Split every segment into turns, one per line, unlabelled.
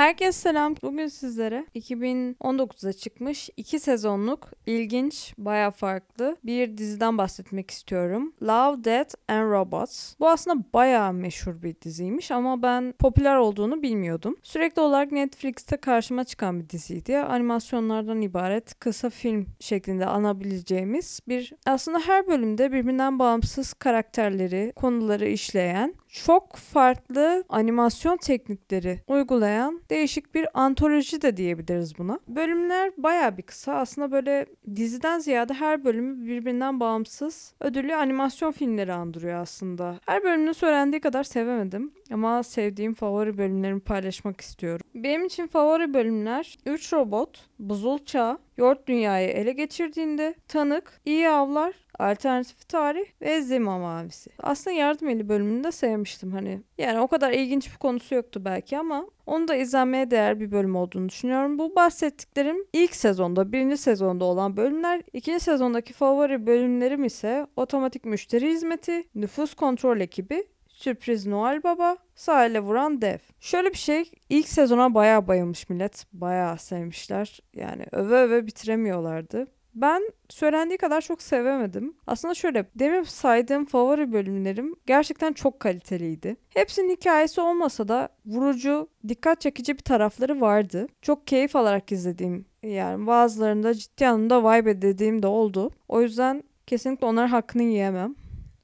Herkese selam. Bugün sizlere 2019'da çıkmış 2 sezonluk ilginç, baya farklı bir diziden bahsetmek istiyorum. Love, Death and Robots. Bu aslında baya meşhur bir diziymiş ama ben popüler olduğunu bilmiyordum. Sürekli olarak Netflix'te karşıma çıkan bir diziydi. Animasyonlardan ibaret kısa film şeklinde anabileceğimiz bir aslında her bölümde birbirinden bağımsız karakterleri, konuları işleyen çok farklı animasyon teknikleri uygulayan değişik bir antoloji de diyebiliriz buna. Bölümler baya bir kısa. Aslında böyle diziden ziyade her bölümü birbirinden bağımsız ödüllü animasyon filmleri andırıyor aslında. Her bölümünü söylendiği kadar sevemedim ama sevdiğim favori bölümlerimi paylaşmak istiyorum. Benim için favori bölümler 3 robot, buzul çağ, Yort dünyayı ele geçirdiğinde, tanık, iyi avlar, alternatif tarih ve Zima mavisi. Aslında yardım eli bölümünü de sevmiştim hani. Yani o kadar ilginç bir konusu yoktu belki ama onu da izlenmeye değer bir bölüm olduğunu düşünüyorum. Bu bahsettiklerim ilk sezonda, birinci sezonda olan bölümler. İkinci sezondaki favori bölümlerim ise otomatik müşteri hizmeti, nüfus kontrol ekibi Sürpriz Noel Baba, sahile vuran dev. Şöyle bir şey, ilk sezona bayağı bayılmış millet. Bayağı sevmişler. Yani öve öve bitiremiyorlardı. Ben söylendiği kadar çok sevemedim. Aslında şöyle demin saydığım favori bölümlerim gerçekten çok kaliteliydi. Hepsinin hikayesi olmasa da vurucu, dikkat çekici bir tarafları vardı. Çok keyif alarak izlediğim yani bazılarında ciddi anlamda vibe dediğim de oldu. O yüzden kesinlikle onların hakkını yiyemem.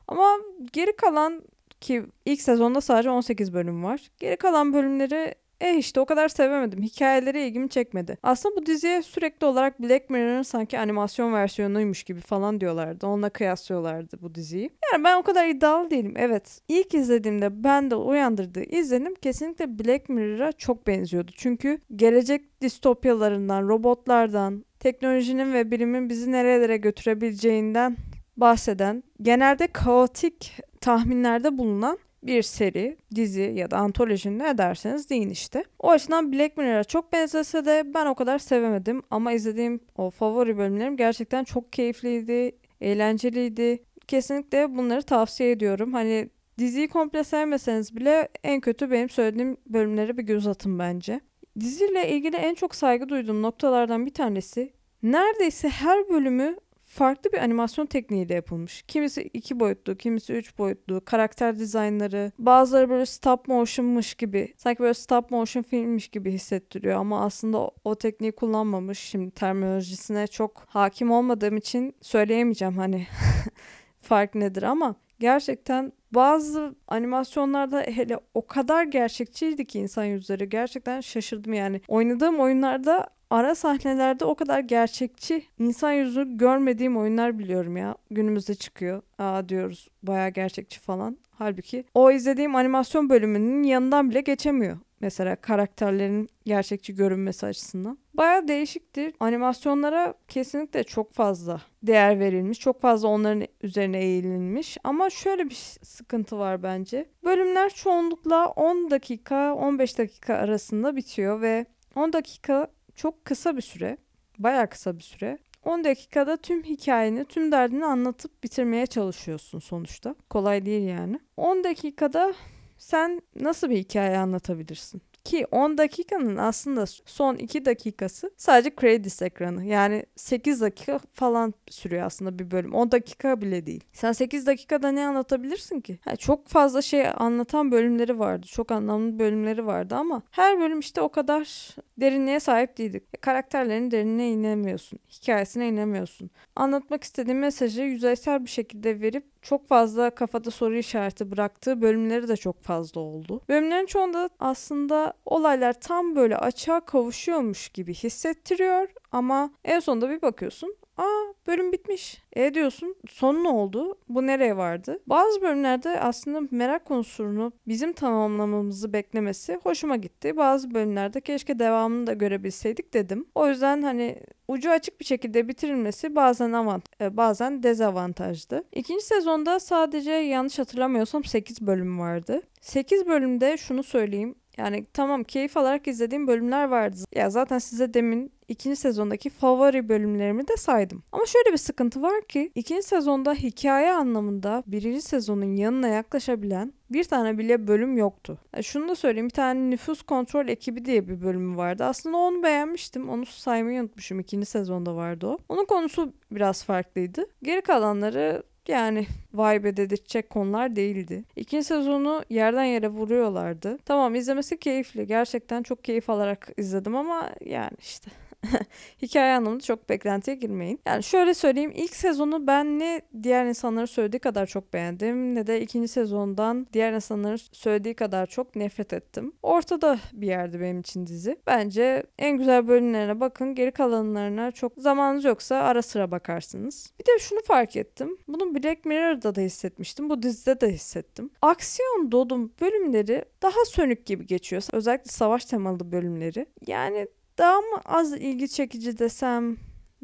Ama geri kalan ki ilk sezonda sadece 18 bölüm var. Geri kalan bölümleri e işte o kadar sevemedim. Hikayeleri ilgimi çekmedi. Aslında bu diziye sürekli olarak Black Mirror'ın sanki animasyon versiyonuymuş gibi falan diyorlardı. Onunla kıyaslıyorlardı bu diziyi. Yani ben o kadar iddialı değilim. Evet. İlk izlediğimde ben de uyandırdığı izlenim kesinlikle Black Mirror'a çok benziyordu. Çünkü gelecek distopyalarından, robotlardan, teknolojinin ve bilimin bizi nerelere götürebileceğinden bahseden, genelde kaotik tahminlerde bulunan bir seri, dizi ya da antoloji ne derseniz deyin işte. O açıdan Black Mirror'a çok benzese de ben o kadar sevemedim ama izlediğim o favori bölümlerim gerçekten çok keyifliydi, eğlenceliydi. Kesinlikle bunları tavsiye ediyorum. Hani diziyi komple sevmeseniz bile en kötü benim söylediğim bölümlere bir göz atın bence. Diziyle ilgili en çok saygı duyduğum noktalardan bir tanesi neredeyse her bölümü farklı bir animasyon tekniğiyle yapılmış. Kimisi iki boyutlu, kimisi üç boyutlu, karakter dizaynları, bazıları böyle stop motion'mış gibi, sanki böyle stop motion filmmiş gibi hissettiriyor ama aslında o, o tekniği kullanmamış. Şimdi terminolojisine çok hakim olmadığım için söyleyemeyeceğim hani fark nedir ama gerçekten bazı animasyonlarda hele o kadar gerçekçiydi ki insan yüzleri gerçekten şaşırdım yani. Oynadığım oyunlarda ara sahnelerde o kadar gerçekçi insan yüzü görmediğim oyunlar biliyorum ya. Günümüzde çıkıyor. Aa diyoruz baya gerçekçi falan. Halbuki o izlediğim animasyon bölümünün yanından bile geçemiyor. Mesela karakterlerin gerçekçi görünmesi açısından. Baya değişiktir. Animasyonlara kesinlikle çok fazla değer verilmiş. Çok fazla onların üzerine eğilinmiş. Ama şöyle bir sıkıntı var bence. Bölümler çoğunlukla 10 dakika 15 dakika arasında bitiyor ve 10 dakika çok kısa bir süre. Baya kısa bir süre. 10 dakikada tüm hikayeni, tüm derdini anlatıp bitirmeye çalışıyorsun sonuçta. Kolay değil yani. 10 dakikada sen nasıl bir hikaye anlatabilirsin? Ki 10 dakikanın aslında son 2 dakikası sadece credits ekranı. Yani 8 dakika falan sürüyor aslında bir bölüm. 10 dakika bile değil. Sen 8 dakikada ne anlatabilirsin ki? Yani çok fazla şey anlatan bölümleri vardı. Çok anlamlı bölümleri vardı ama her bölüm işte o kadar derinliğe sahip değildik. E, karakterlerin derinliğine inemiyorsun. Hikayesine inemiyorsun. Anlatmak istediğin mesajı yüzeysel bir şekilde verip çok fazla kafada soru işareti bıraktığı bölümleri de çok fazla oldu. Bölümlerin çoğunda aslında olaylar tam böyle açığa kavuşuyormuş gibi hissettiriyor ama en sonunda bir bakıyorsun Aa bölüm bitmiş. E diyorsun son ne oldu? Bu nereye vardı? Bazı bölümlerde aslında merak konusunu bizim tamamlamamızı beklemesi hoşuma gitti. Bazı bölümlerde keşke devamını da görebilseydik dedim. O yüzden hani ucu açık bir şekilde bitirilmesi bazen avant e, bazen dezavantajdı. İkinci sezonda sadece yanlış hatırlamıyorsam 8 bölüm vardı. 8 bölümde şunu söyleyeyim Yani tamam keyif alarak izlediğim bölümler vardı. Ya zaten size demin ikinci sezondaki favori bölümlerimi de saydım. Ama şöyle bir sıkıntı var ki ikinci sezonda hikaye anlamında birinci sezonun yanına yaklaşabilen bir tane bile bölüm yoktu. Yani şunu da söyleyeyim bir tane nüfus kontrol ekibi diye bir bölümü vardı. Aslında onu beğenmiştim. Onu saymayı unutmuşum. İkinci sezonda vardı o. Onun konusu biraz farklıydı. Geri kalanları yani vibe dedirtecek konular değildi. İkinci sezonu yerden yere vuruyorlardı. Tamam izlemesi keyifli. Gerçekten çok keyif alarak izledim ama yani işte hikaye anlamında çok beklentiye girmeyin. Yani şöyle söyleyeyim ilk sezonu ben ne diğer insanların söylediği kadar çok beğendim ne de ikinci sezondan diğer insanların söylediği kadar çok nefret ettim. Ortada bir yerde benim için dizi. Bence en güzel bölümlerine bakın geri kalanlarına çok zamanınız yoksa ara sıra bakarsınız. Bir de şunu fark ettim. Bunu Black Mirror'da da hissetmiştim. Bu dizide de hissettim. Aksiyon dolu bölümleri daha sönük gibi geçiyor. Özellikle savaş temalı bölümleri. Yani daha mı az ilgi çekici desem,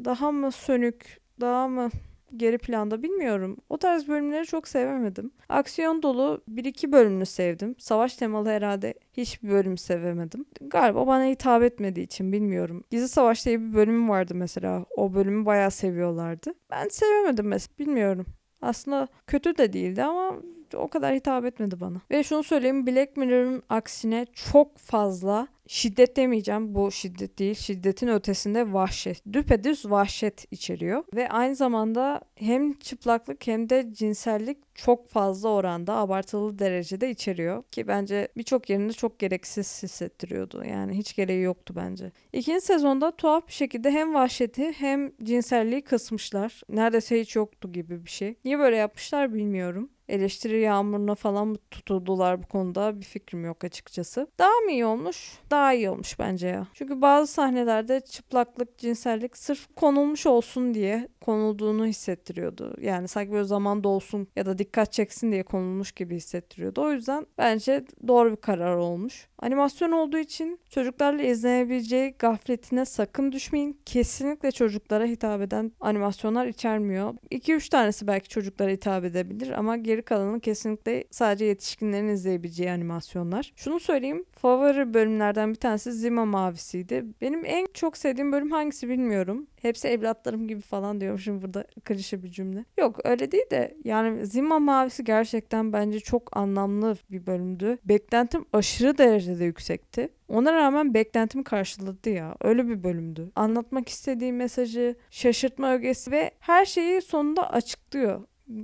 daha mı sönük, daha mı geri planda bilmiyorum. O tarz bölümleri çok sevemedim. Aksiyon dolu bir iki bölümünü sevdim. Savaş temalı herhalde hiçbir bölüm sevemedim. Galiba bana hitap etmediği için bilmiyorum. Gizli Savaş diye bir bölümü vardı mesela. O bölümü bayağı seviyorlardı. Ben sevemedim mesela bilmiyorum. Aslında kötü de değildi ama o kadar hitap etmedi bana. Ve şunu söyleyeyim Black Mirror'ın aksine çok fazla şiddet demeyeceğim. Bu şiddet değil. Şiddetin ötesinde vahşet. Düpedüz vahşet içeriyor. Ve aynı zamanda hem çıplaklık hem de cinsellik çok fazla oranda abartılı derecede içeriyor. Ki bence birçok yerinde çok gereksiz hissettiriyordu. Yani hiç gereği yoktu bence. İkinci sezonda tuhaf bir şekilde hem vahşeti hem cinselliği kısmışlar. Neredeyse hiç yoktu gibi bir şey. Niye böyle yapmışlar bilmiyorum eleştiri yağmuruna falan tutuldular bu konuda bir fikrim yok açıkçası. Daha mı iyi olmuş? Daha iyi olmuş bence ya. Çünkü bazı sahnelerde çıplaklık, cinsellik sırf konulmuş olsun diye konulduğunu hissettiriyordu. Yani sanki böyle zaman dolsun ya da dikkat çeksin diye konulmuş gibi hissettiriyordu. O yüzden bence doğru bir karar olmuş. Animasyon olduğu için çocuklarla izlenebileceği gafletine sakın düşmeyin. Kesinlikle çocuklara hitap eden animasyonlar içermiyor. 2-3 tanesi belki çocuklara hitap edebilir ama geri kalanı kesinlikle sadece yetişkinlerin izleyebileceği animasyonlar. Şunu söyleyeyim. Favori bölümlerden bir tanesi Zima Mavisi'ydi. Benim en çok sevdiğim bölüm hangisi bilmiyorum. Hepsi evlatlarım gibi falan diyormuşum burada klişe bir cümle. Yok öyle değil de yani Zima Mavisi gerçekten bence çok anlamlı bir bölümdü. Beklentim aşırı derecede yüksekti. Ona rağmen beklentimi karşıladı ya. Öyle bir bölümdü. Anlatmak istediği mesajı, şaşırtma ögesi ve her şeyi sonunda açıklıyor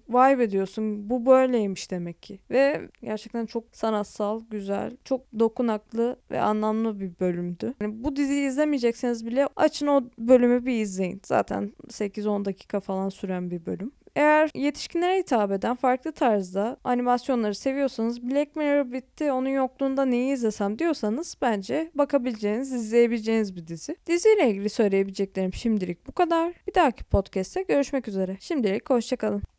vay be diyorsun bu böyleymiş demek ki. Ve gerçekten çok sanatsal, güzel, çok dokunaklı ve anlamlı bir bölümdü. Yani bu diziyi izlemeyecekseniz bile açın o bölümü bir izleyin. Zaten 8-10 dakika falan süren bir bölüm. Eğer yetişkinlere hitap eden farklı tarzda animasyonları seviyorsanız Black Mirror bitti onun yokluğunda neyi izlesem diyorsanız bence bakabileceğiniz, izleyebileceğiniz bir dizi. Diziyle ilgili söyleyebileceklerim şimdilik bu kadar. Bir dahaki podcast'te görüşmek üzere. Şimdilik hoşçakalın.